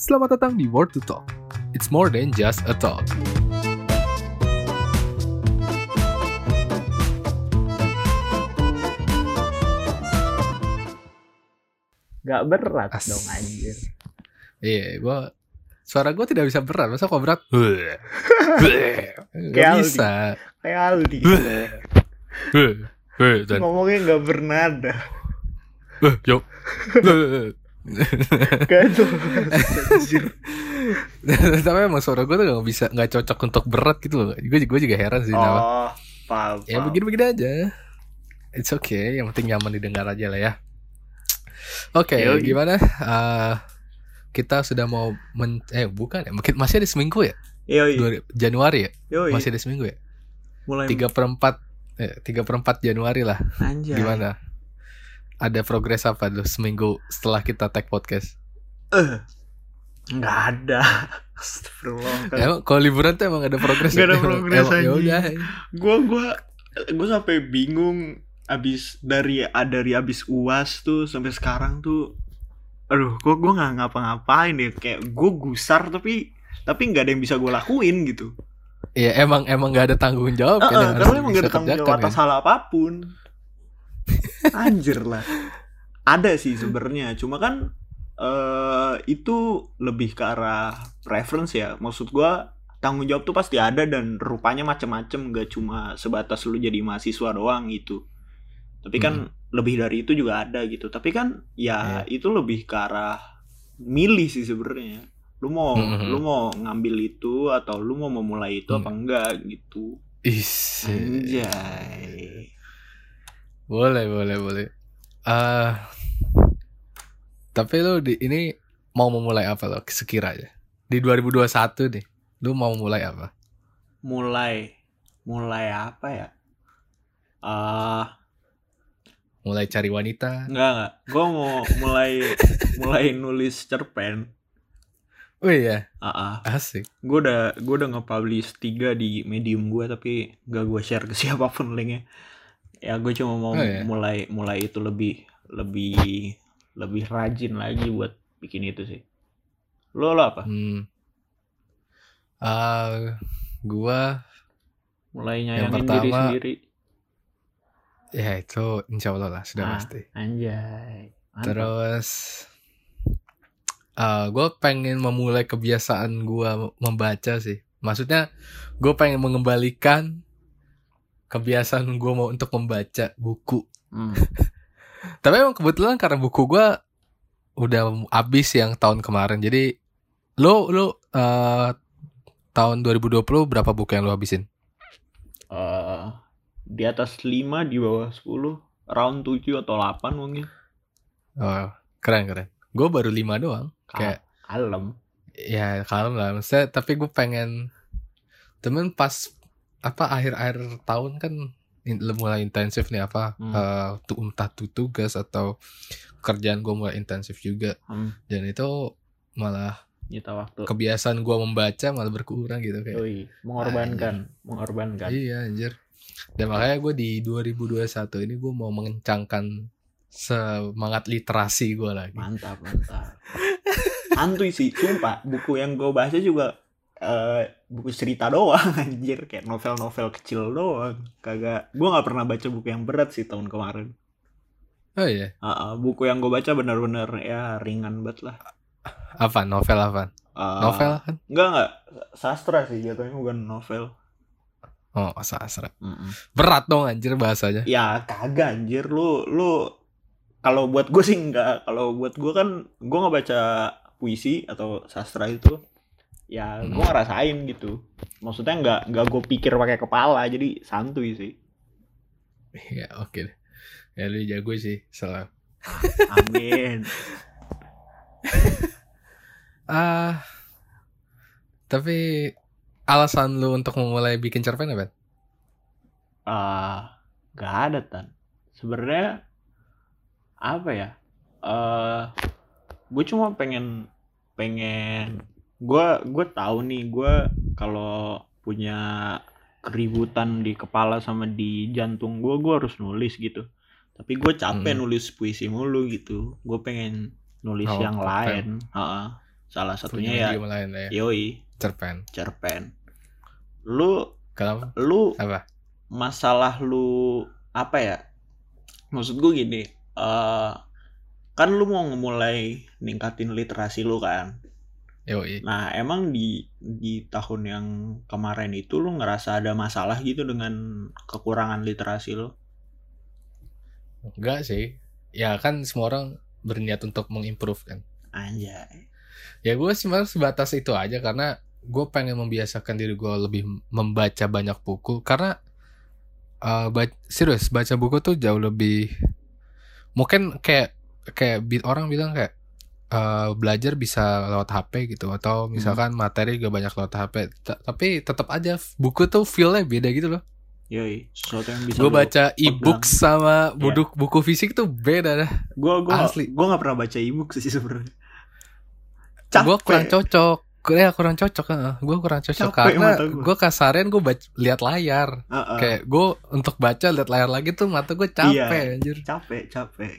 Selamat datang di Word to Talk. It's more than just a talk. Gak berat As- dong anjir. Iya, gua suara gue tidak bisa berat. Masa kok berat? Gak bisa. Kayak Aldi. Dan, Ngomongnya gak bernada. yuk. Gak tuh. Anjir. Tapi emang suara gue tuh gak bisa, gak cocok untuk berat gitu loh. Gue gue juga heran sih. Oh, paham. Ya begini-begini aja. It's okay, yang penting nyaman didengar aja lah ya. Oke, Yoi. gimana? Eh, kita sudah mau men eh bukan ya, mungkin masih ada seminggu ya? Yoi. Dua- Januari ya? Yoi. Masih ada seminggu ya? Mulai Tiga perempat, eh, tiga perempat Januari lah. anjir. Gimana? Ada progres apa tuh seminggu setelah kita tag podcast? Eh. Nggak ada. Astagfirullah. Emang kalau liburan tuh emang ada progres? Nggak ada ya? progres, ya anjing. udah. Gua gua gua sampai bingung abis dari dari abis uas tuh sampai sekarang tuh aduh gua gua nggak ngapa-ngapain ya kayak gua gusar tapi tapi nggak ada yang bisa gue lakuin gitu Iya emang emang gak ada tanggung jawab kan yang harus karena emang gak ada tanggung jawab atas kan? hal apa pun. Anjir lah. Ada sih sebenarnya, cuma kan eh itu lebih ke arah preference ya. Maksud gua tanggung jawab tuh pasti ada dan rupanya macem-macem gak cuma sebatas lu jadi mahasiswa doang gitu. Tapi kan lebih dari itu juga ada gitu. Tapi kan ya itu lebih ke arah milih sih sebenarnya. Lu mau Mhm. lu mau ngambil itu atau lu mau memulai itu Hmm. apa enggak gitu. Is, Anjay. Boleh, boleh, boleh. eh tapi lu di ini mau memulai apa lo sekiranya? Di 2021 nih, lu mau mulai apa? Mulai mulai apa ya? Ah, Mulai cari wanita? enggak enggak. Gua mau mulai mulai nulis cerpen. Oh iya, Ah, ah. asik. Gue udah gue udah nge-publish tiga di medium gue tapi gak gue share ke siapa pun linknya. Ya gue cuma mau Oh, iya. mulai mulai itu lebih lebih lebih rajin lagi buat bikin itu sih. Lo lo apa? Hmm. Ah, gua Mulai Yang nyayangin diri pertama, sendiri. ya itu insya Allah lah sudah Ah. pasti. Anjay. Mantap. Terus eh gue pengen memulai kebiasaan gue membaca sih. Maksudnya gue pengen mengembalikan kebiasaan gue mau untuk membaca buku. Hmm. Tapi emang kebetulan karena buku gue udah habis yang tahun kemarin. Jadi lo lo eh, tahun 2020 berapa buku yang lo habisin? eh di atas 5 di bawah 10 round 7 atau 8 mungkin Oh, keren keren. Gue baru 5 doang. Kayak kalem ya kalem lah maksudnya tapi gue pengen temen pas apa akhir-akhir tahun kan in- mulai intensif nih apa Hmm. tuh entah tuh tugas atau kerjaan gue mulai intensif juga. Hmm, dan itu malah nyita waktu. kebiasaan gue membaca malah berkurang gitu kayak. Yoi, mengorbankan mengorbankan. Iya anjir. Dan makanya gue di 2021 ini gue mau mengencangkan semangat literasi gue lagi. Mantap mantap. Santuy sih sumpah buku yang gue baca juga eh buku cerita doang anjir. Kayak novel-novel kecil doang. Kagak gue nggak pernah baca buku yang berat sih tahun kemarin. Oh iya? Ah, ah, buku yang gue baca benar-benar ya ringan banget lah. Apa? Novel apa? Ah, novel kan? Enggak enggak sastra sih jatuhnya bukan novel. oh sastra. Berat dong anjir bahasanya. Ya kagak anjir. Lu lu kalau buat gue sih enggak. Kalau buat gue kan gue nggak baca puisi atau sastra itu ya gue Hmm. ngerasain gitu. Maksudnya nggak nggak gue pikir pakai kepala jadi santuy sih. Ya oke deh. Ya lu jago sih selalu. Amin. Ah, tapi alasan lu untuk memulai bikin cerpen apa? Ah, nggak ada tan. Sebenarnya apa ya? Eh, gue cuma pengen pengen gue gue tahu nih gue kalau punya keributan di kepala sama di jantung gue gue harus nulis gitu tapi gue capek Hmm. nulis puisi mulu gitu gue pengen nulis Oh, yang lain Heeh. Salah satunya punya ya lain ya. yoi Cerpen. cerpen. Lu Kenapa? lu Apa? masalah lu apa ya? Maksud gue gini, eh kan lu mau mulai ningkatin literasi lu kan. Yoi. Nah, emang di di tahun yang kemarin itu lu ngerasa ada masalah gitu dengan kekurangan literasi lu? Enggak sih. Ya kan semua orang berniat untuk mengimprove kan. Anjay. Ya gue sebenarnya sebatas itu aja karena gue pengen membiasakan diri gue lebih membaca banyak buku karena eh ba- serius baca buku tuh jauh lebih mungkin kayak kayak orang bilang kayak eh, belajar bisa lewat HP gitu atau misalkan materi juga banyak lewat HP Ta- tapi tetap aja buku tuh feelnya beda gitu loh Yoi, sesuatu yang bisa gue baca e-book sama buku buku fisik tuh beda dah gua gua Asli. gua nggak pernah baca ebook sih sebenarnya. gue kurang cocok ya kurang cocok gue kurang cocok Capek karena gue kasarian gue lihat layar Heeh. kayak gue untuk baca lihat layar lagi tuh mata gue capek Iya. anjir capek, capek.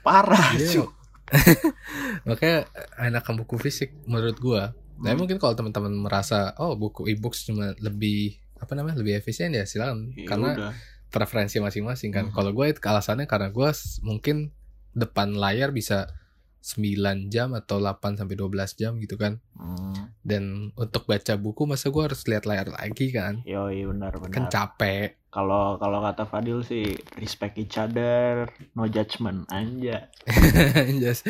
Parah, Iya. cu. makanya enakan buku fisik menurut gue Nah Hmm. mungkin kalau teman-teman merasa oh buku e-books cuma lebih apa namanya lebih efisien ya silakan Ya karena udah. preferensi masing-masing kan. Hmm. Kalau gue itu alasannya karena gue mungkin depan layar bisa 9 jam atau 8 sampai 12 jam gitu kan. Hmm. Dan untuk baca buku masa gue harus lihat layar lagi kan. Yoi, benar benar. Kan capek. Kalau kalau kata Fadil sih respect each other, no judgment. Anjay. Just-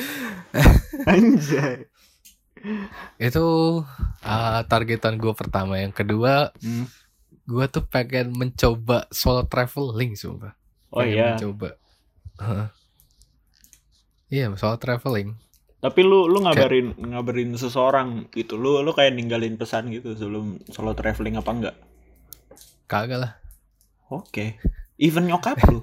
Anjay. itu uh, targetan gue pertama. Yang kedua, Hmm. gue tuh pengen mencoba solo traveling sumpah. Oh Pengen iya. Mencoba. Heeh. Iya, solo traveling. Tapi lu lu ngabarin ngabarin seseorang gitu. Lu lu kayak ninggalin pesan gitu sebelum solo traveling apa enggak? Kagak lah. Oke. Even nyokap lu.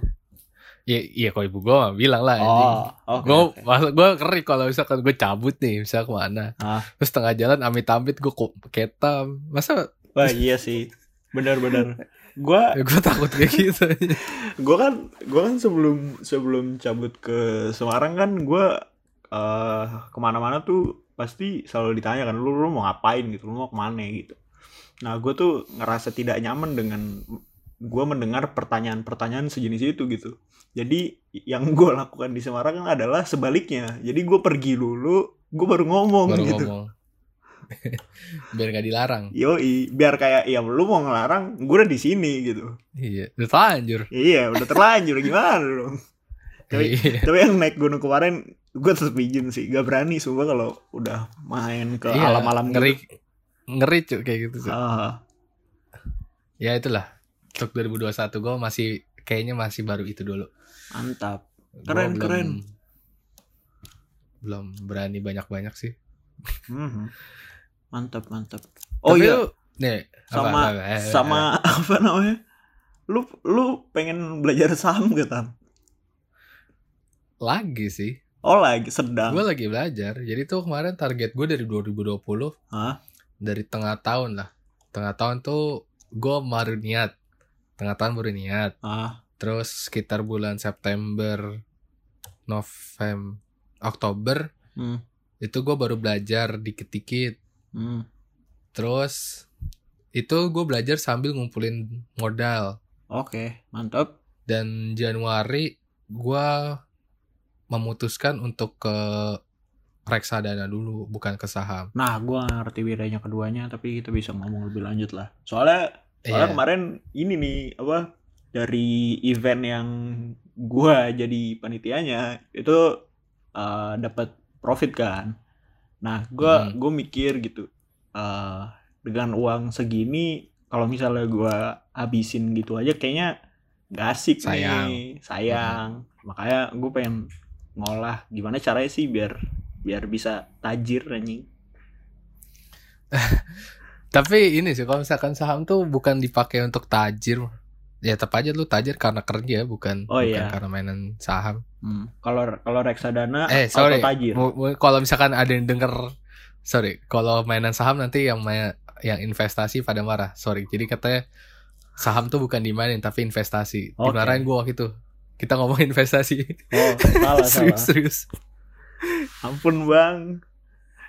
Iya, iya kalau ibu gue bilang lah. Oh, oke. gue oke. maksud gue ngeri kalau misalkan gue cabut nih misal ke mana Ah. terus tengah jalan amit-amit gue ketam masa Wah, iya sih. Benar-benar. Gua ya gue takut kayak gitu. Gua kan gua kan sebelum sebelum cabut ke Semarang kan gua eh ke mana-mana tuh pasti selalu ditanya kan lu lu mau ngapain gitu? Lu mau ke mana? gitu. Nah gue tuh ngerasa tidak nyaman dengan gua mendengar pertanyaan-pertanyaan sejenis itu gitu. Jadi yang gue lakukan di Semarang adalah sebaliknya. Jadi gue pergi dulu gue baru ngomong baru gitu. ngomong biar gak dilarang yoi biar kayak ya lu mau ngelarang gue udah di sini gitu iya udah terlanjur iya udah terlanjur gimana dong Tapi- iya Tapi yang naik gunung kemarin gue tetap izin sih, gak berani sumpah kalau udah main ke Iya, alam-alam ngeri gitu. ngeri cuy kayak gitu Cuk. Ah, ya itulah untuk 2021 gue masih kayaknya masih baru itu dulu mantap. Gua Keren, belum- keren. belum berani banyak-banyak sih Mhm. Mantap, mantap. Oh Tapi iya, lu- nih apa, sama apa, eh, eh, sama apa namanya? Lu lu pengen belajar saham gak Tam? lagi sih Oh lagi sedang. gue lagi belajar jadi tuh kemarin target gue dari 2020 Hah? dari tengah tahun lah tengah tahun tuh gue baru niat tengah tahun baru niat Ah, terus sekitar bulan September November Oktober hmm, itu gue baru belajar dikit-dikit hmm. terus itu gue belajar sambil ngumpulin modal Oke, mantap. dan Januari gue memutuskan untuk ke reksadana dulu bukan ke saham Nah, gua ngerti bedanya keduanya, tapi kita bisa ngomong lebih lanjut lah. Soalnya Soalnya Iya. kemarin ini nih apa dari event yang gua jadi panitianya itu eh, dapat profit kan. Nah, gua Mhm. gua mikir gitu. eh dengan uang segini kalau misalnya gua habisin gitu aja kayaknya gak asik Sayang. nih, sayang. Makanya gue pengen ngolah gimana caranya sih biar biar bisa tajir anjing. Tapi ini sih kalau misalkan saham tuh bukan dipakai untuk tajir. Ya tetap aja lu tajir karena kerja bukan Oh, bukan iya. karena mainan saham. Hmm. Kalau kalau reksadana Eh sorry. tajir. Kalau misalkan ada yang denger sorry, kalau mainan saham nanti yang main yang investasi pada marah. Sorry. Jadi katanya saham tuh bukan dimainin tapi investasi. Oke. Dimarahin gua waktu itu. Kita ngomong investasi. Oh, salah salah. serius serius. Ampun bang.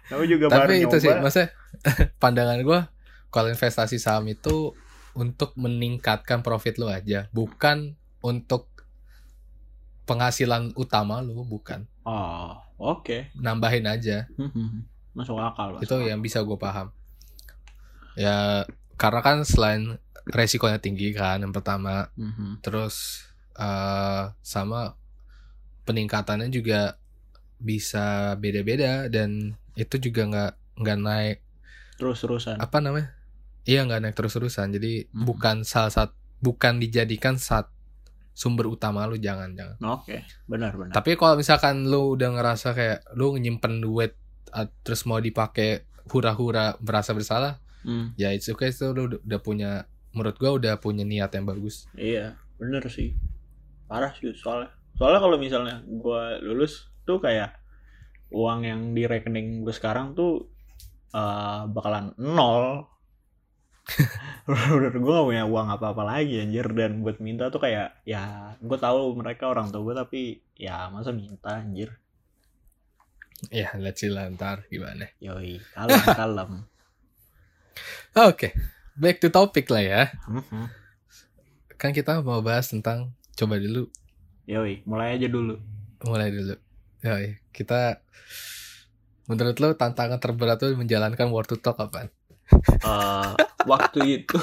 Kamu juga baru Tapi itu sih, nyoba. maksudnya pandangan gue kalau investasi saham itu untuk meningkatkan profit lu aja, bukan untuk penghasilan utama lu, bukan. Oh, oke. Nambahin aja. Masuk akal. masuk itu akal. yang bisa gue paham. Ya karena kan selain resikonya tinggi kan yang pertama, Mhm. terus eh sama peningkatannya juga bisa beda-beda dan itu juga nggak nggak naik Terus-terusan. apa namanya iya nggak naik terus-terusan jadi Mhm. bukan salah satu bukan dijadikan saat sumber utama lu jangan jangan Oke, benar benar. tapi kalau misalkan lu udah ngerasa kayak lu nyimpen duit terus mau dipakai hura-hura merasa bersalah Hmm, ya itu okay itu lu udah- punya menurut gua udah punya niat yang bagus iya, bener sih. Parah sih soalnya. Soalnya kalau misalnya gua lulus tuh kayak uang yang di rekening gue sekarang tuh eh, bakalan nol. Bener gue gak punya uang apa-apa lagi anjir. Dan buat minta tuh kayak ya gue tahu mereka orang tua gue tapi ya masa minta anjir? Ya let's see lah ntar gimana. Yoi kalem kalem. Oke back to topic lah ya. Mhm. kan kita mau bahas tentang coba dulu. Yoi mulai aja dulu. Mulai dulu. Ya kita menurut lo tantangan terberat tuh menjalankan word to talk apa? Eh, waktu itu.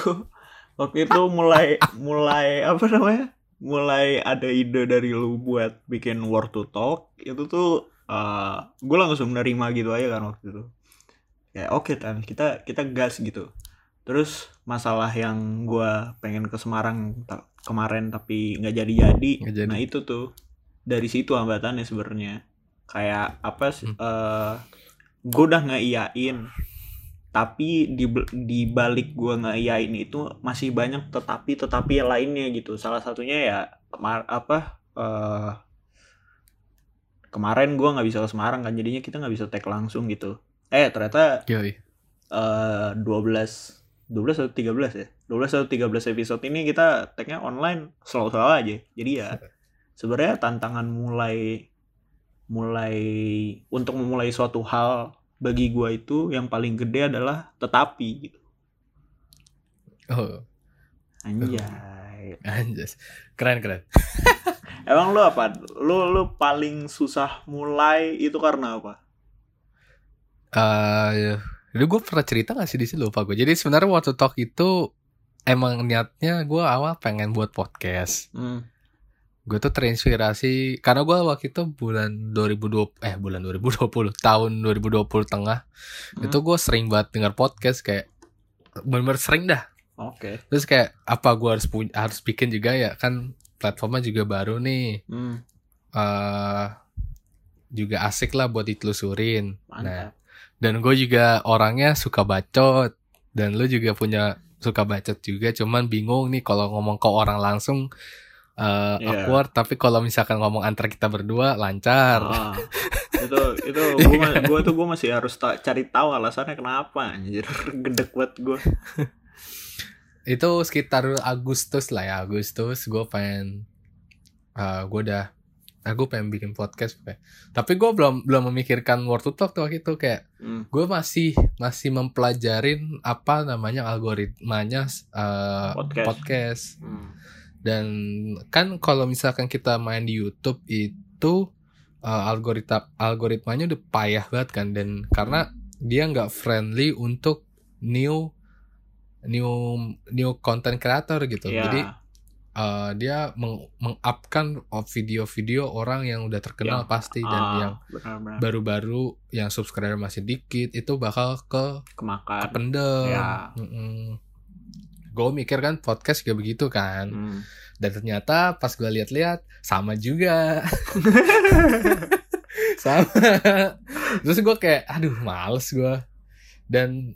Waktu itu mulai mulai apa namanya? Mulai ada ide dari lu buat bikin word to talk. Itu tuh eh gue langsung menerima gitu aja kan waktu itu. Ya oke tan. Kita kita gas gitu. Terus masalah yang gue pengen ke Semarang ta- kemarin tapi nggak jadi jadi Nggak jadi. nah itu tuh. Dari situ hambatannya sebenarnya. Kayak apa sih Hmm. eh gue udah ngeiyain tapi di di balik gue ngeiyain itu masih banyak tetapi tetapi yang lainnya gitu. Salah satunya ya kemar apa eh kemarin gue nggak bisa ke Semarang kan jadinya kita nggak bisa tag langsung gitu. Eh ternyata Yoi. eh 12 12 atau 13 ya? 12 atau 13 episode ini kita tagnya online selalu-selalu aja. Jadi ya sebenarnya tantangan mulai mulai untuk memulai suatu hal bagi gua itu yang paling gede adalah tetapi gitu. Oh. Anjay. Anjas. Keren keren. Emang lu apa? Lu lu paling susah mulai itu karena apa? Eh Dulu gue pernah cerita gak sih di sini lupa gue. Jadi sebenarnya waktu talk itu emang niatnya gue awal pengen buat podcast. hmm. Gue tuh terinspirasi karena gue waktu itu bulan 2020 eh bulan 2020 tahun 2020 tengah Hmm. itu gue sering banget denger podcast kayak bener-bener sering dah. oke Terus kayak apa gue harus punya harus bikin juga ya kan platformnya juga baru nih. hmm. eh juga asik lah buat ditelusurin. Nah, mantap dan gue juga orangnya suka bacot dan lu juga punya suka bacot juga cuman bingung nih kalau ngomong ke orang langsung eh Iya. awkward tapi kalau misalkan ngomong antar kita berdua lancar Ah, itu itu gua, gua tuh gua masih harus ta- cari tahu alasannya kenapa anjir gedek banget gua itu sekitar Agustus lah ya Agustus gue pengen eh gue udah aku pengen bikin podcast Pe. tapi gue belum belum memikirkan word to talk tuh waktu itu kayak Hmm. gue masih masih mempelajarin apa namanya algoritmanya eh, Podcast. podcast Hmm. Dan kan kalau misalkan kita main di YouTube itu uh, algoritma algoritmanya udah payah banget kan dan karena dia nggak friendly untuk new new new content creator gitu. Ya, Jadi uh, dia meng mengupkan video-video orang yang udah terkenal Yang- pasti dan ah, yang baru-baru yang subscriber masih dikit itu bakal ke kemakan kependem. Ya. Gue mikir kan podcast juga begitu kan. Hmm. Dan ternyata pas gue lihat-lihat sama juga. sama. Terus gue kayak aduh males gue. Dan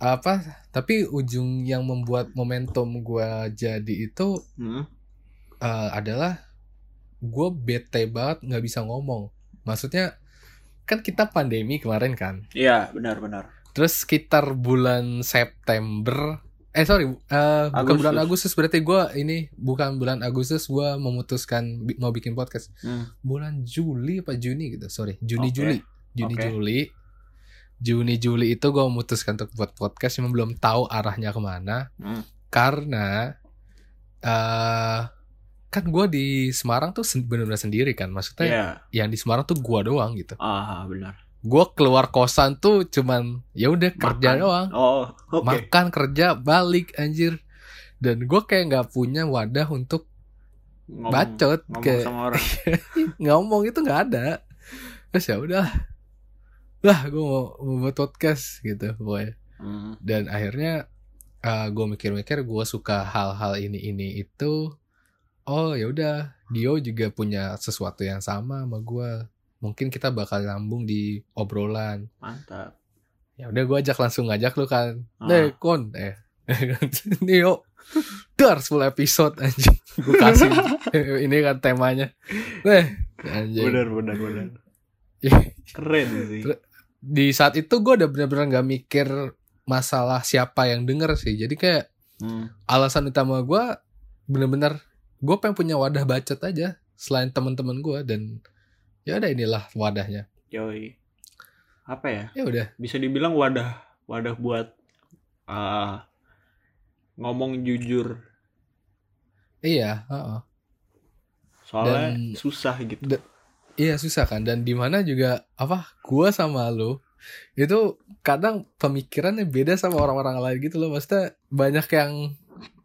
apa tapi ujung yang membuat momentum gue jadi itu Hmm. eh, adalah gue bete banget nggak bisa ngomong. Maksudnya kan kita pandemi kemarin kan. Iya, benar-benar. Terus sekitar bulan September Eh sorry, eh, bukan bulan Agustus berarti gue ini bukan bulan Agustus gue memutuskan bi- mau bikin podcast. Hmm. Bulan Juli apa Juni gitu, sorry Juni Oke. Juli, Juni Oke. Juli. Juni Juli itu gue memutuskan untuk buat podcast cuma belum tahu arahnya ke mana Hmm. karena eh kan gue di Semarang tuh bener-bener sendiri kan maksudnya Iya. yang di Semarang tuh gue doang gitu Ah, benar. Gue keluar kosan tuh cuman ya udah kerja Makan. doang Oh, oke. makan kerja balik anjir dan gue kayak nggak punya wadah untuk Ngomong- bacot ngomong kayak sama orang. ngomong itu nggak ada terus ya udah lah gue mau, mau buat podcast gitu pokoknya Hmm. dan akhirnya gue mikir-mikir gue suka hal-hal ini ini itu oh ya udah Dio juga punya sesuatu yang sama sama gue mungkin kita bakal nyambung di obrolan Mantap. ya udah gue ajak langsung ngajak lu kan Ah. deh kon eh nih yuk dar 10 episode anjing gue kasih ini kan temanya deh anjing Benar, benar, benar. Keren sih. Di saat itu gue udah bener-bener nggak mikir masalah siapa yang denger sih jadi kayak Hmm. alasan utama gue bener-bener gue pengen punya wadah bacot aja selain teman-teman gue dan ya udah inilah wadahnya Yoi. Apa ya? ya udah Bisa dibilang wadah wadah buat ah, ngomong jujur. iya heeh. Soalnya Dan- susah gitu. Da- Iya susah kan dan di mana juga apa gua sama lo itu kadang pemikirannya beda sama orang-orang lain gitu loh maksudnya banyak yang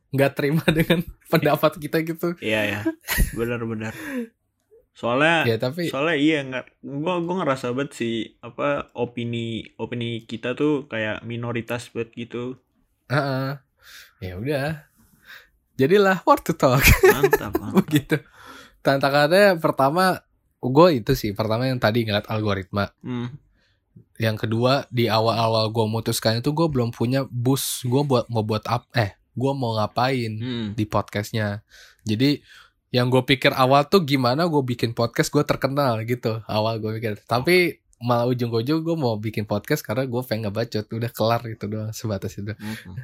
nggak terima dengan pendapat kita gitu Iya ya. Benar-benar. Soalnya ya tapi soalnya iya nggak gua gua ngerasa banget sih apa opini opini kita tuh kayak minoritas banget gitu. Heeh. ya udah. Jadilah what to talk. Mantap mantap. Begitu. Tantangannya pertama gue itu sih pertama yang tadi ngeliat algoritma. Hmm. yang kedua di awal-awal gue memutuskan itu gue belum punya bus gue buat mau buat up eh gue mau ngapain Hmm. di podcastnya. Jadi yang gue pikir awal tuh gimana gue bikin podcast gue terkenal gitu. Awal gue pikir. Tapi malah ujung-ujung gue mau bikin podcast karena gue pengen ngebacot. Udah kelar gitu doang sebatas itu. Hmm.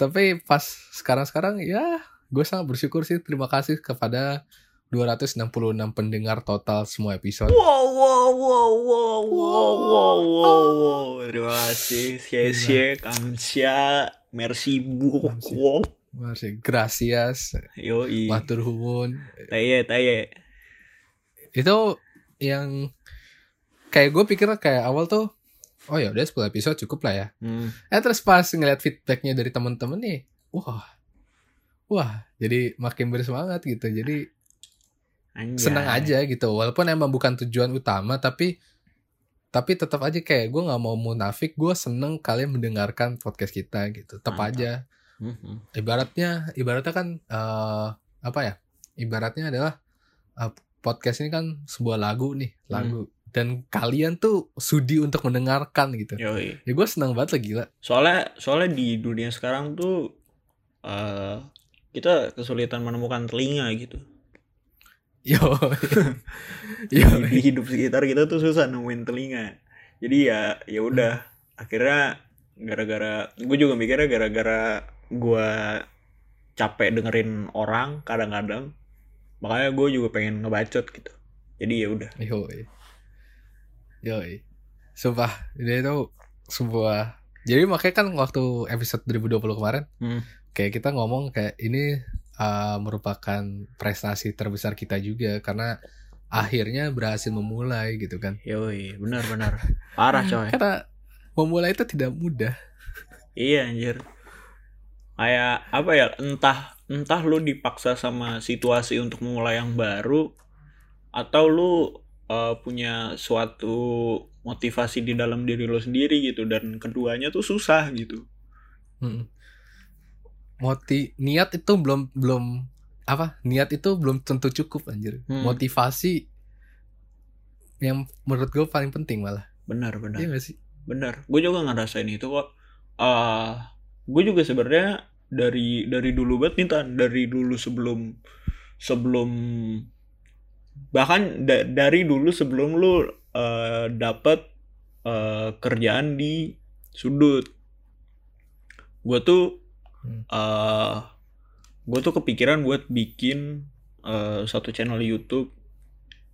tapi pas sekarang-sekarang ya gue sangat bersyukur sih. Terima kasih kepada 266 pendengar total semua episode. Wow, wow, wow, wow, wow, wow, wow, wow. Terima kasih, Xie Kamsia, Merci beaucoup. Masih gracias Yoi. matur nuwun Taye, taye. itu yang kayak gue pikir kayak awal tuh oh ya udah 10 episode cukup lah ya Hmm. eh terus pas ngeliat feedbacknya dari temen-temen nih wah wah jadi makin bersemangat gitu jadi Anjay. senang aja gitu walaupun emang bukan tujuan utama tapi tapi tetap aja kayak gue nggak mau munafik gue seneng kalian mendengarkan podcast kita gitu tetap aja Mhm. ibaratnya ibaratnya kan eh, apa ya? Ibaratnya adalah eh, podcast ini kan sebuah lagu nih lagu. Dan kalian tuh sudi untuk mendengarkan gitu. Yoi. ya gue senang banget lah gila. Soalnya soalnya di dunia sekarang tuh eh kita kesulitan menemukan telinga gitu. yo yo Di, hidup sekitar kita tuh susah nemuin telinga. Jadi ya ya udah. Akhirnya gara-gara gue juga mikirnya gara-gara gue capek dengerin orang kadang-kadang makanya gue juga pengen ngebacot gitu. Jadi ya udah. yo yo sumpah ini itu sebuah jadi makanya kan waktu episode 2020 kemarin Hmm. kayak kita ngomong kayak ini uh, merupakan prestasi terbesar kita juga karena akhirnya berhasil memulai gitu kan Yoi, benar-benar parah coy. karena memulai itu tidak mudah Iya anjir. Kayak apa ya? Entah entah lu dipaksa sama situasi untuk memulai yang baru atau lu uh, punya suatu motivasi di dalam diri lu sendiri gitu dan keduanya tuh susah gitu. Mm. moti niat itu belum belum apa niat itu belum tentu cukup anjir Hmm. motivasi yang menurut gue paling penting malah Benar benar. iya gak sih Benar. Gue juga ngerasain itu kok. eh gue juga sebenarnya dari dari dulu banget nih Tan. dari dulu sebelum sebelum bahkan da- dari dulu sebelum lu eh, dapet eh, kerjaan di sudut. Gue tuh Hmm. eh gue tuh kepikiran buat bikin eh, satu channel YouTube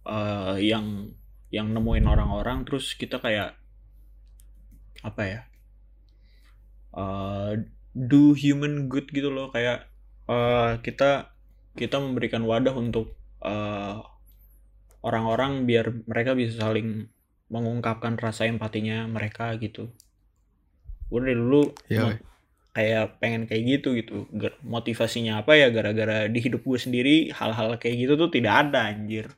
eh, yang yang nemuin orang-orang terus kita kayak apa ya uh, do human good gitu loh. Kayak uh, kita kita memberikan wadah untuk uh, orang-orang biar mereka bisa saling mengungkapkan rasa empatinya mereka gitu. Gue dari dulu Iya. kayak pengen kayak gitu gitu. Motivasinya apa ya? Gara-gara di hidup gue sendiri hal-hal kayak gitu tuh tidak ada anjir.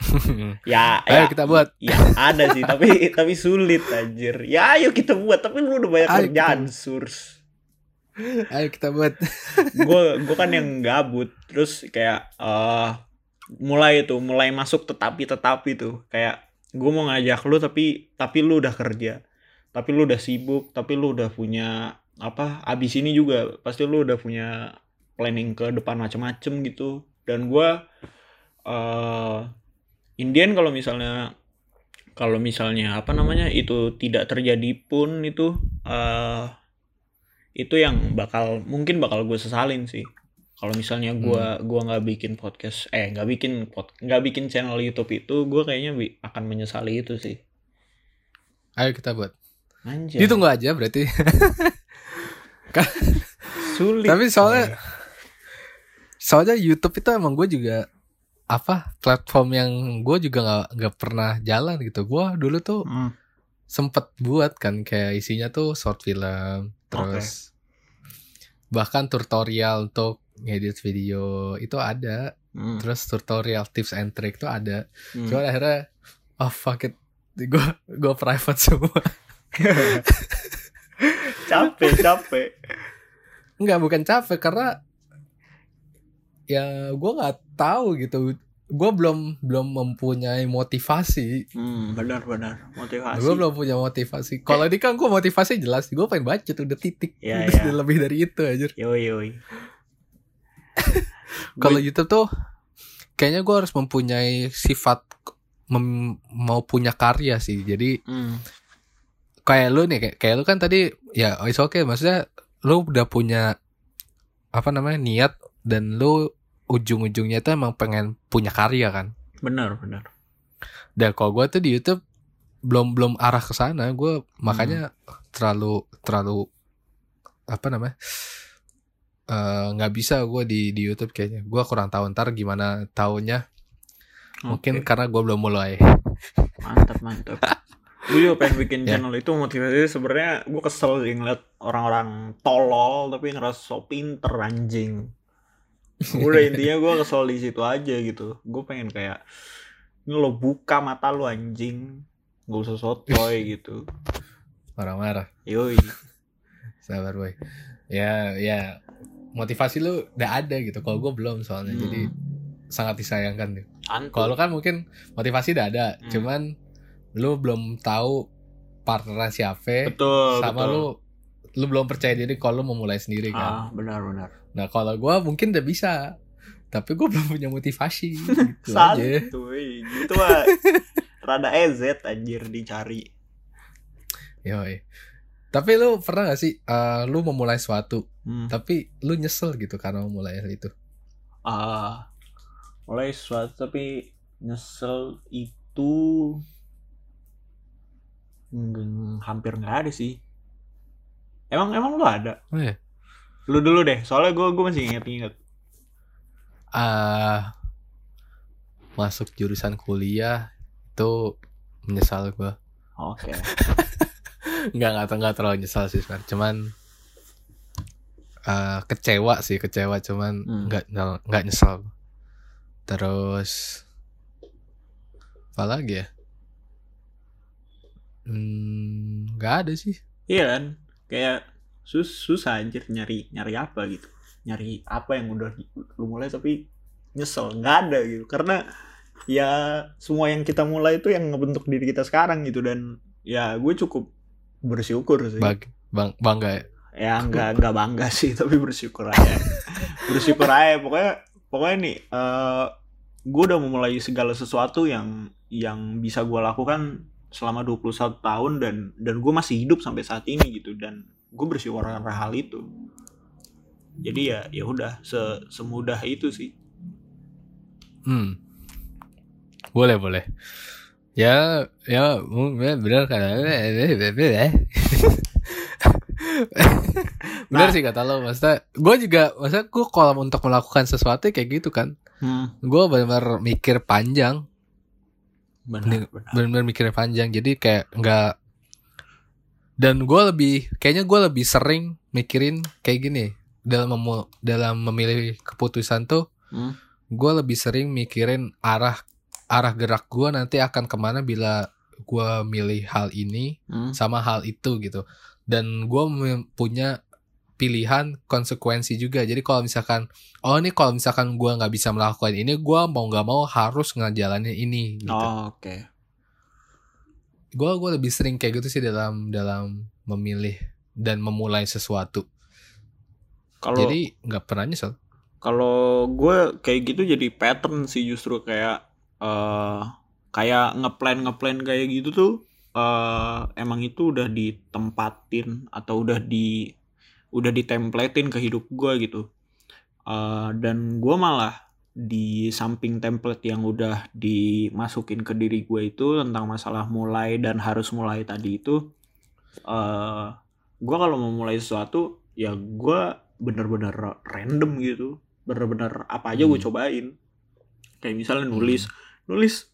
Ya Ayo ya, kita buat. ya ada sih tapi tapi sulit anjir. Ya ayo kita buat tapi lu udah banyak Ayo kerjaan surs Ayo kita buat. gue gue kan yang gabut terus kayak eh mulai tuh mulai masuk tetapi tetapi tuh kayak gue mau ngajak lu tapi tapi lu udah kerja tapi lu udah sibuk tapi lu udah punya apa abis ini juga pasti lu udah punya planning ke depan macem-macem gitu dan gue eh Indian kalau misalnya kalau misalnya apa namanya itu tidak terjadi pun itu eh itu yang bakal mungkin bakal gue sesalin sih kalau misalnya gua gua nggak bikin podcast eh nggak bikin pod nggak bikin channel YouTube itu gue kayaknya bi- akan menyesali itu sih Ayo kita buat. anjir Ditunggu aja berarti. sulit Tapi soalnya soalnya YouTube itu emang gue juga apa platform yang gue juga nggak nggak pernah jalan gitu. Gue dulu tuh Hmm, sempet buat kan kayak isinya tuh short film terus bahkan tutorial untuk ngedit video itu ada. Hmm, terus tutorial tips and trick tuh ada. Hmm. cuman akhirnya oh fuck it. Gue gue private semua. Capek capek. Nggak bukan capek karena ya gue nggak tahu gitu gue belum belum mempunyai motivasi. Hmm, benar benar. Motivasi. Gue belum punya motivasi. Kalau ini kan gue motivasi jelas gue pengen baca tuh udah titik Ya, Udah ya. lebih dari itu aja yoi yoi. Kalau YouTube tuh kayaknya gue harus mempunyai sifat mem- mau punya karya sih. Jadi hmm, kayak lu nih kayak, kayak lu kan tadi ya oh, it's okay. Maksudnya lu udah punya apa namanya niat dan lu ujung-ujungnya tuh emang pengen punya karya kan? Benar benar. Dan kalau gue tuh di YouTube belum belum arah ke sana. Gue makanya terlalu terlalu apa namanya eh, nggak bisa gue di di YouTube kayaknya. Gue kurang tahu ntar gimana tahunnya mungkin Oke, karena gue belum mulai. Mantap mantap. Gue juga pengen bikin Ya. channel itu motivasi sebenarnya gue kesel sih ngeliat orang-orang tolol tapi ngerasa so pinter anjing udah intinya gue kesel di situ aja gitu. Gue pengen kayak ini lo buka mata lo anjing. Gak usah sotoy gitu. Marah-marah. Yoi. Sabar boy. Ya ya motivasi lu udah ada gitu. Kalau gue belum soalnya. Hmm. jadi sangat disayangkan tuh kalau lu kan mungkin motivasi udah ada. Hmm. cuman lu belum tahu partner siapa. Betul sama betul. lu lu belum percaya diri kalau lu mau mulai sendiri kan? Ah benar benar. Nah kalau gue mungkin udah bisa tapi gue belum punya motivasi gitu aja. santuy gitu mah rada EZ anjir dicari. Yoi. tapi lu pernah gak sih eh, lu memulai suatu hmm. tapi lu nyesel gitu karena memulai hal itu? Ah mulai sesuatu tapi nyesel itu nggak- hampir nggak ada sih emang emang lu ada? Oh, ya? lu dulu deh soalnya gue gue masih inget-inget. Ah masuk jurusan kuliah itu menyesal gue oke. Nggak nggak nggak terlalu nyesal sih sebenarnya cuman eh, kecewa sih kecewa. Cuman Hmm. nggak nggak nggak nyesal. Terus apa lagi ya? Hmm, nggak ada sih. Iya kan kayak sus susah anjir nyari nyari apa gitu. Nyari apa yang udah lu mulai tapi nyesel. Nggak ada gitu. Karena ya semua yang kita mulai itu yang ngebentuk diri kita sekarang gitu. Dan ya gue cukup bersyukur sih. Bag, bang bangga ya? Ya nggak nggak bangga sih tapi bersyukur aja. Bersyukur aja. Pokoknya pokoknya nih eh gue udah memulai segala sesuatu yang yang bisa gue lakukan selama 21 tahun dan dan gue masih hidup sampai saat ini gitu dan gue bersyukur karena hal itu jadi ya ya udah se semudah itu sih Hmm. Boleh, boleh. ya ya mungkin benar kan benar Nah. sih kata lo maksudnya gue juga maksudnya gue kalau untuk melakukan sesuatu kayak gitu kan Hmm. gue benar-benar mikir panjang benar-benar mikir panjang jadi kayak nggak dan gue lebih kayaknya gue lebih sering mikirin kayak gini dalam memu- dalam memilih keputusan tuh Hmm. gue lebih sering mikirin arah arah gerak gue nanti akan ke mana bila gue milih hal ini Hmm. sama hal itu gitu dan gue punya pilihan konsekuensi juga. Jadi kalau misalkan oh ini kalau misalkan gue nggak bisa melakukan ini gue mau nggak mau harus ngejalanin ini gitu. Oh, oke. gue gue lebih sering kayak gitu sih dalam dalam memilih dan memulai sesuatu. Kalau jadi nggak pernah nyesel. kalau gue kayak gitu jadi pattern sih justru kayak eh kayak ngeplan ngeplan kayak gitu tuh eh emang itu udah ditempatin atau udah di udah ditemplatein ke hidup gue gitu. Eh dan gue malah di samping template yang udah dimasukin ke diri gue itu tentang masalah mulai dan harus mulai tadi itu eh gue kalau mau mulai sesuatu ya gue bener-bener random gitu. Bener-bener apa aja gue Hmm. cobain. Kayak misalnya nulis. Nulis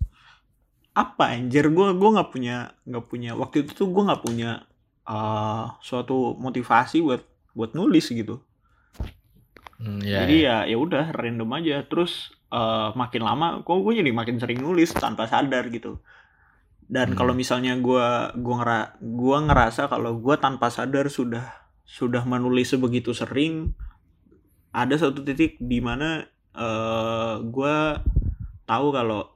apa anjir? Gue gue nggak punya nggak punya waktu itu tuh gue nggak punya eh suatu motivasi buat buat nulis gitu. Hmm, ya, jadi ya. ya ya udah random aja. Terus eh, makin lama kok gue jadi makin sering nulis tanpa sadar gitu. Dan Hmm. kalau misalnya gue gua ngera gua ngerasa kalau gue tanpa sadar sudah sudah menulis sebegitu sering ada satu titik di mana eh gue tahu kalau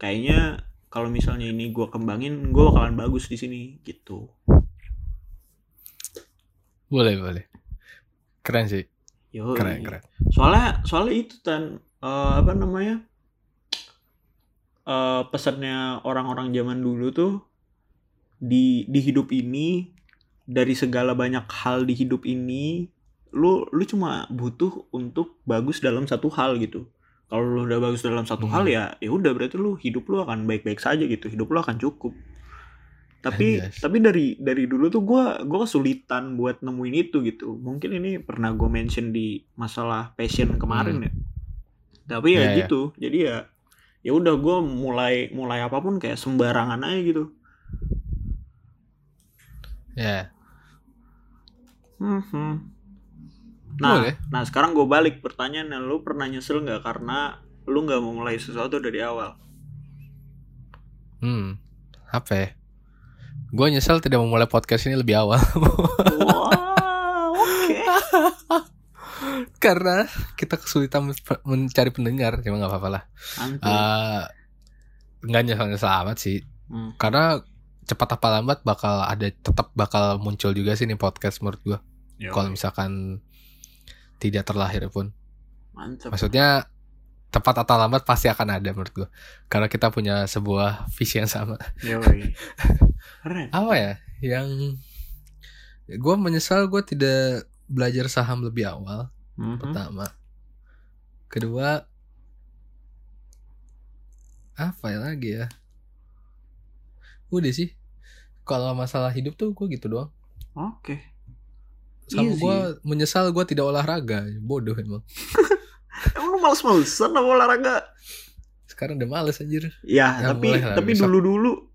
kayaknya kalau misalnya ini gue kembangin gue bakalan bagus di sini gitu. Boleh boleh keren sih. Yoi. keren keren. Soalnya soalnya itu tan eh, apa namanya eh pesannya orang-orang zaman dulu tuh di di hidup ini dari segala banyak hal di hidup ini lu lu cuma butuh untuk bagus dalam satu hal gitu. Kalau lu udah bagus dalam satu Hmm. hal ya ya udah berarti lu hidup lu akan baik-baik saja gitu. Hidup lu akan cukup tapi Anjas. tapi dari dari dulu tuh gua gua kesulitan buat nemuin itu gitu. Mungkin ini pernah gue mention di masalah passion kemarin ya. Tapi ya Ya, ya. gitu. Jadi ya ya udah gue mulai mulai apa pun kayak sembarangan aja gitu. Ya. Mhm. nah boleh. nah sekarang gue balik pertanyaannya lu pernah nyesel nggak karena lu nggak mau mulai sesuatu dari awal? Hmm. Apa ya gue nyesel tidak memulai podcast ini lebih awal. Wow oke. Karena kita kesulitan men- mencari pendengar cuma nggak apa-apa lah. Eh, nggak nyesel nyesel amat sih. Hmm. karena cepat apa lambat bakal ada tetap bakal muncul juga sih nih podcast menurut gue kalau misalkan tidak terlahir pun. Mantep. Maksudnya tepat atau lambat pasti akan ada menurut gue karena kita punya sebuah visi yang sama. Apa ya? Yang gue menyesal gue tidak belajar saham lebih awal. Mhm. pertama. Kedua apa ya lagi ya? Udah sih. Kalau masalah hidup tuh gue gitu doang. Oke. Sama Easy. gue menyesal gue tidak olahraga. Bodoh emang Emang lu males-malesan sama olahraga? sekarang udah males anjir Ya, tapi lah, tapi dulu-dulu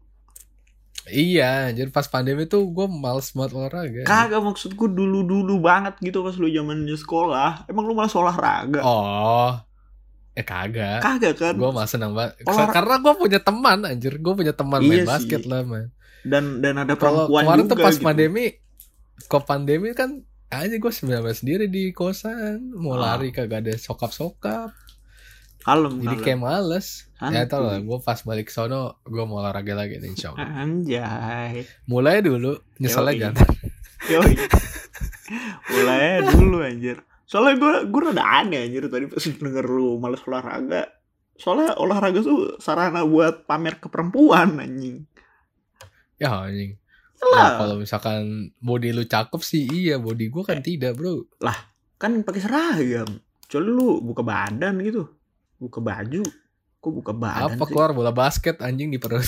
iya jadi pas pandemi tuh gue males banget olahraga kagak maksudku dulu-dulu banget gitu pas lu zamannya sekolah. Emang lu malas olahraga? oh eh kagak Kagak kan? gue malah senang banget Olahra- karena gue punya teman anjir gue punya teman Iya main sih. basket lah man Dan dan ada perempuan kemarin juga tuh pas gitu. pandemi kok pandemi kan aja gue sebenarnya sendiri di kosan mau Ah. lari kagak ada sokap sokap Kalem, jadi kalem. kayak males ya Santuy. tau lah gue pas balik sono gue mau olahraga lagi nih insya Allah Anjay. mulai dulu nyeselnya Yoi. jangan Yoi. Mulai dulu anjir. Soalnya gue gue rada aneh anjir tadi pas denger lu males olahraga. Soalnya olahraga tuh sarana buat pamer ke perempuan anjing. ya anjing Lah. Ya, kalau misalkan body lu cakep sih iya body Eh. kan tidak bro kan pakai seragam. Coba lu buka badan gitu. Buka baju. Kok buka badan apa sih? keluar bola basket anjing di perut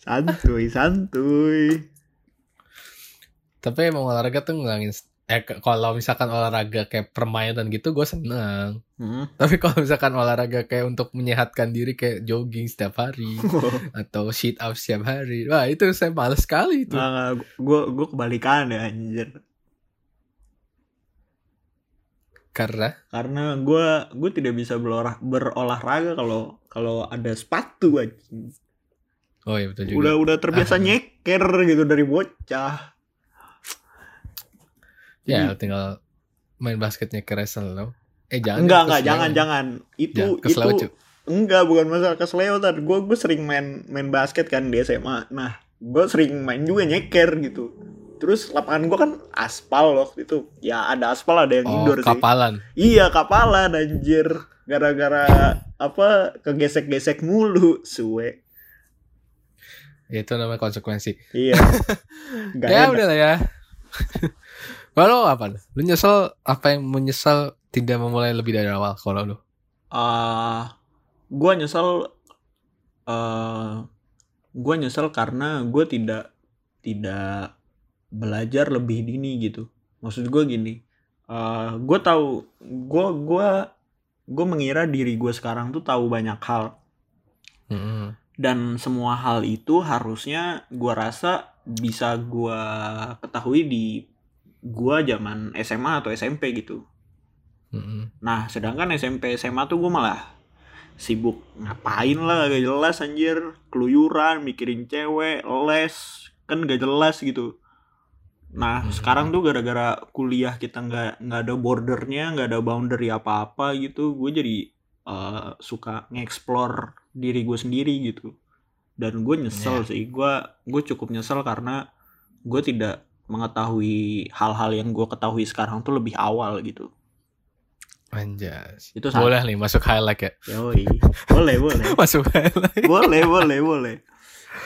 santuy, santuy. Tapi emang olahraga tuh ngilangin eh kalau misalkan olahraga kayak permainan gitu gue seneng. Hmm. Tapi kalau misalkan olahraga kayak untuk menyehatkan diri kayak jogging setiap hari atau sit up setiap hari, wah itu saya males sekali itu. Nah, gue gue kebalikan ya anjir. Karena Karena gue gue tidak bisa berolah, berolahraga kalau kalau ada sepatu anjing. oh iya betul juga. Udah udah terbiasa Ah. nyeker gitu dari bocah. Ya tinggal main basketnya ke wrestle lo. Eh jangan. enggak ya, enggak jangan Sleo. jangan. Itu Jangan, ke itu Cuk. enggak bukan masalah keseleotan. Gue gue sering main main basket kan di SMA. Nah, gue sering main juga nyeker gitu. Terus lapangan gue kan aspal loh itu. Ya ada aspal ada yang Oh, indoor sih. kapalan. Iya kapalan anjir. Gara-gara apa kegesek-gesek mulu suwe. Itu namanya konsekuensi. Iya. Gak ya enak. udah lah ya. Kalau apa? Lu nyesel apa yang menyesal tidak memulai lebih dari awal kalau lu? Ah, gua nyesel eh gua nyesel karena gue tidak tidak belajar lebih dini gitu. Maksud gue gini, eh gue tahu gue gua gue mengira diri gue sekarang tuh tahu banyak hal Mm-mm. dan semua hal itu harusnya gua rasa bisa gua ketahui di gua zaman SMA atau SMP gitu. Mm-mm. Nah, sedangkan SMP SMA tuh gue malah sibuk ngapain lah gak jelas anjir, keluyuran, mikirin cewek, les, kan gak jelas gitu. Nah, Hmm. sekarang tuh gara-gara kuliah kita nggak nggak ada bordernya, nggak ada boundary apa-apa gitu, gue jadi eh, suka nge-explore diri gue sendiri gitu. Dan gue nyesel sih, gue gue cukup nyesel karena gue tidak mengetahui hal-hal yang gue ketahui sekarang tuh lebih awal gitu. Anjas. Itu salah. Boleh nih masuk highlight ya. Yoi. Boleh, boleh. Masuk highlight. boleh, boleh, boleh.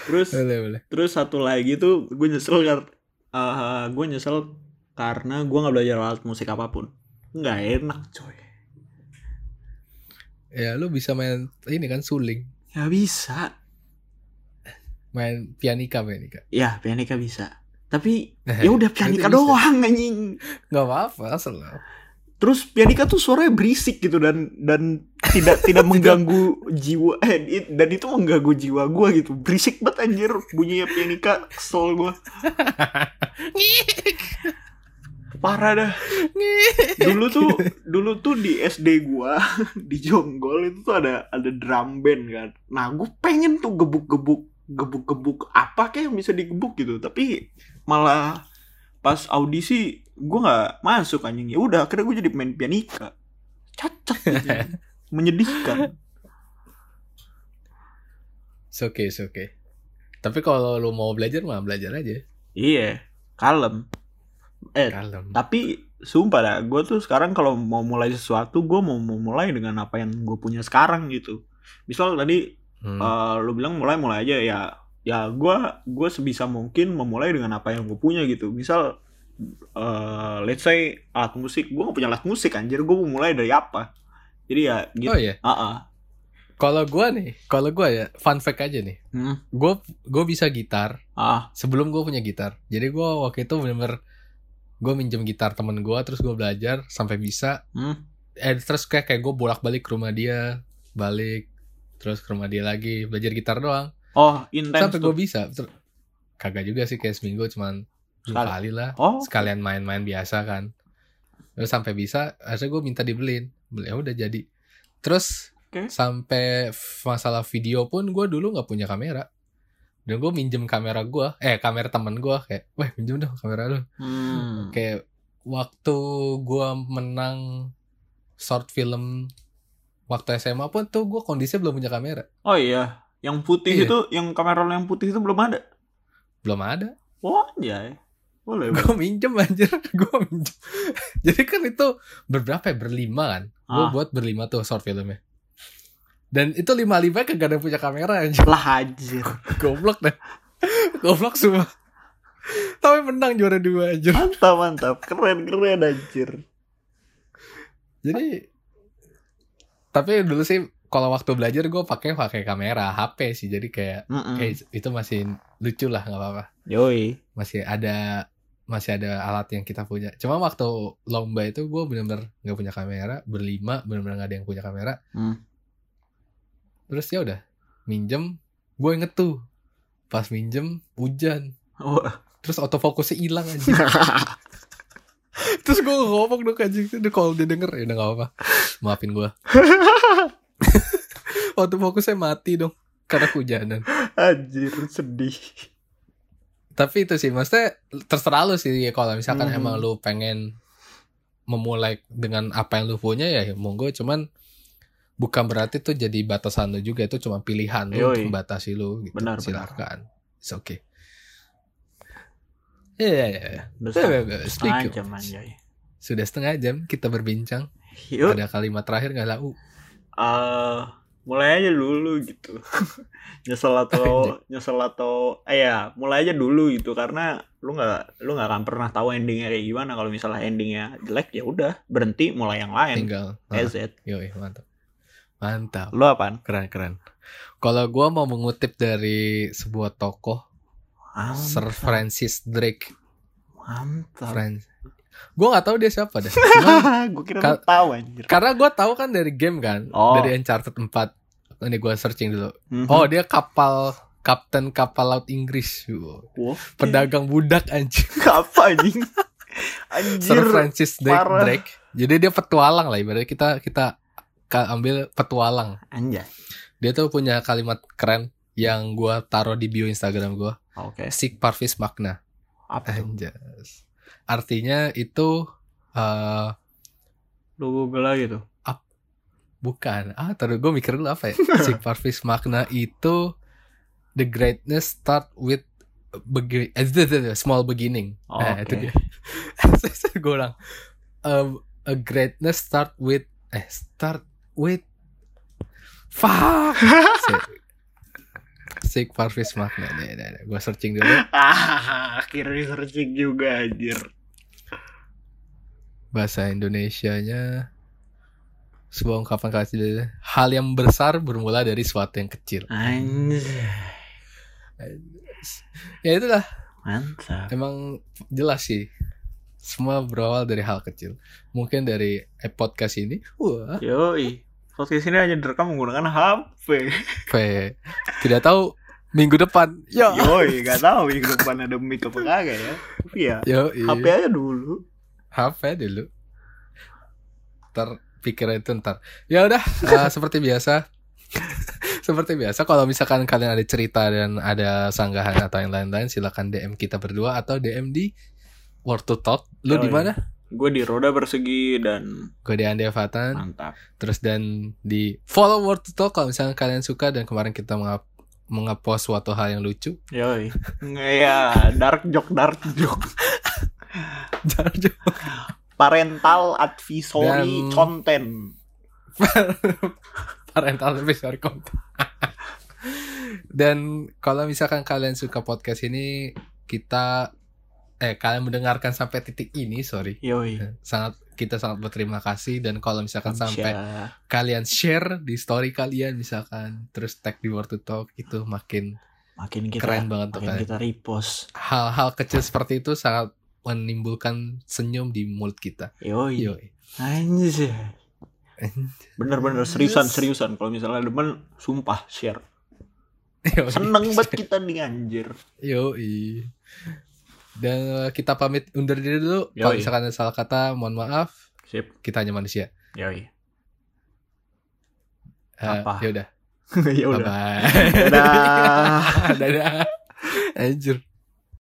Terus boleh, boleh. terus satu lagi tuh gue nyesel karena gue nyesel karena gue nggak belajar alat musik apa pun. Nggak enak, coy. Ya lu bisa main ini kan suling, Ya bisa. main pianika pianika. Ya, pianika bisa. Tapi Eh, ya udah pianika doang anjing. Nggak apa-apa lo. Terus pianika tuh suaranya berisik gitu dan dan tidak tidak mengganggu jiwa eh dan itu mengganggu jiwa gue gitu. Berisik banget anjir bunyinya pianika kesel gue. Parah dah. dulu tuh dulu tuh di SD gua di Jonggol itu tuh ada ada drum band kan. Nah, gue pengen tuh gebuk-gebuk gebuk-gebuk apa kayak yang bisa digebuk gitu. Tapi malah pas audisi gua nggak masuk anjing. Ya udah akhirnya gue jadi main pianika. Cacat gitu. Menyedihkan. It's okay, it's okay. Tapi kalau lu mau belajar mah belajar aja. Iya, kalem. Eh, Kalem. tapi sumpah dah, gue tuh sekarang kalau mau mulai sesuatu, gue mau mau mulai dengan apa yang gue punya sekarang gitu. Misal tadi Hmm. eh, lu bilang mulai mulai aja ya ya gue gue sebisa mungkin memulai dengan apa yang gue punya gitu misal eh let's say alat musik gue gak punya alat musik anjir gue mau mulai dari apa jadi ya gitu Oh iya. Ah, ah. Kalau gua nih, kalau gua ya fun fact aja nih. Hmm. Gua gua bisa gitar ah sebelum gua punya gitar. Jadi gua waktu itu bener-bener gua minjem gitar temen gua terus gua belajar sampai bisa. hmm. Eh terus kayak kayak gua bolak-balik ke rumah dia, balik terus ke rumah dia lagi belajar gitar doang. oh intens sampai gua bisa. Ter- Kagak juga sih kayak seminggu cuman dua Sekali. kali lah. oh Sekalian main-main biasa kan. Terus sampai bisa, akhirnya gue minta dibeliin. Beli, ya udah jadi. Terus Oke. sampai masalah video pun gue dulu nggak punya kamera. Dan gue minjem kamera gue, eh kamera temen gue kayak, wah minjem dong kamera lu. hmm. Kayak waktu gue menang short film waktu SMA pun tuh gue kondisinya belum punya kamera. oh iya yang putih Iya. itu yang kamera yang putih itu belum ada? Belum ada. oh iya boleh boleh. gue minjem anjir. Gue minjem. Jadi kan itu berberapa ya? Berlima kan? Gue Ah. buat berlima tuh short filmnya. Dan itu lima lima kagak ada yang punya kamera anjir. Lah anjir. Goblok deh. Goblok semua. Tapi menang juara dua anjir. Mantap mantap. Keren keren anjir. Jadi tapi dulu sih kalau waktu belajar gue pakai pakai kamera HP sih jadi kayak Mm-mm. kayak itu masih lucu lah nggak apa-apa Yoi. masih ada masih ada alat yang kita punya cuma waktu lomba itu gue bener-bener nggak punya kamera berlima bener-bener nggak ada yang punya kamera Hmm. terus ya udah minjem gue inget tuh pas minjem hujan Oh. terus autofokusnya hilang aja terus gue ngomong dong anjing. Udah kalau dia denger ya udah gak apa-apa. Maafin gue autofokusnya mati dong karena kehujanan. Anjir, sedih. tapi itu sih maksudnya terserah lu sih kalau misalkan Mhm. emang lu pengen memulai dengan apa yang lu punya ya monggo. Cuman bukan berarti itu jadi batasan lu juga itu cuma pilihan lu Yoi. untuk membatasi lu gitu. Benar, silakan. It's okay ya ya ya Udah Ya, ya, setengah jam anjay. sudah setengah jam kita berbincang. Yuk, ada kalimat terakhir nggak lau? Eh, mulai aja dulu gitu. nyesel atau nyesel atau eh ya, mulai aja dulu gitu. Karena lu nggak lu nggak akan pernah tahu endingnya kayak gimana. Kalau misalnya endingnya jelek ya udah berhenti mulai yang lain. tinggal. Ah, That's it. yoi, mantap. Mantap. Lu apaan? keren keren. Kalau gua mau mengutip dari sebuah tokoh Sir Mantap. Francis Drake Mantap. Friends. Gue gak tahu dia siapa. Cuman, gue kira Ka- tahu anjir. karena gue tahu kan dari game kan, Oh. dari Uncharted 4. Ini gue searching dulu. Mhm. Oh dia kapal kapten kapal laut Inggris, Wah, pedagang budak anjing. apa anjing? Sir Anjir. Francis Drake, parah. Drake. Jadi dia petualang lah, ibaratnya kita kita ambil petualang. Anjay. Dia tuh punya kalimat keren yang gue taruh di bio Instagram gue. Oke. Sic parvis magna. Apa? Anjas. Artinya itu eh Lu Google lagi tuh. Bukan. Ah, taruh gue mikir dulu apa ya. Sic parvis magna itu the greatness start with begi- eh, itu- itu- itu, small beginning. Oh, Nah, itu oke. dia. gue ulang. Um, a greatness start with eh start with fuck. Sic parvis magna. Nih, nih, nih. Gue searching dulu. Ah, akhirnya searching juga anjir. Bahasa Indonesianya sebuah ungkapan kasih hal yang besar bermula dari sesuatu yang kecil. Anjir. Ya itulah Mantap. emang jelas sih semua berawal dari hal kecil mungkin dari eh, podcast ini wah Yoi. Podcast ini hanya direkam menggunakan HP. P. tidak tahu minggu depan. Ya Yoi, gak tahu minggu depan ada mic apa kagak ya. Tapi ya, yo HP aja dulu. HP dulu. Ntar pikiran itu ntar. Ya udah eh, seperti biasa. Seperti biasa kalau misalkan kalian ada cerita dan ada sanggahan atau yang lain-lain silakan DM kita berdua atau DM di Word to Talk. Lu Oh, di iya. mana? Gue di roda persegi dan gue di Andi mantap. terus dan di follow Word to Talk kalau misalnya kalian suka dan kemarin kita mengap mengepost suatu hal yang lucu Yoi. Nggak ya, dark joke, dark joke. Parental advisory Dan- content. parental advisory content dan kalau misalkan kalian suka podcast ini kita eh kalian mendengarkan sampai titik ini sorry Yoi. sangat kita sangat berterima kasih dan kalau misalkan sampai Bisa. kalian share di story kalian misalkan terus tag di Word to Talk itu makin makin kita keren banget tuh makin kalian kita repost. hal-hal kecil seperti itu sangat menimbulkan senyum di mulut kita Yoi. Yoi. Anjir. Bener-bener seriusan seriusan kalau misalnya demen sumpah share. Yoi. Seneng banget kita nih anjir. Yoi. Dan eh, kita pamit undur diri dulu. Kalau misalkan ada salah kata, mohon maaf. Sip. Kita hanya manusia. Yoi. Eh, Apa? Ya udah. ya Bye udah. bye. Dadah. Dadah. Anjir.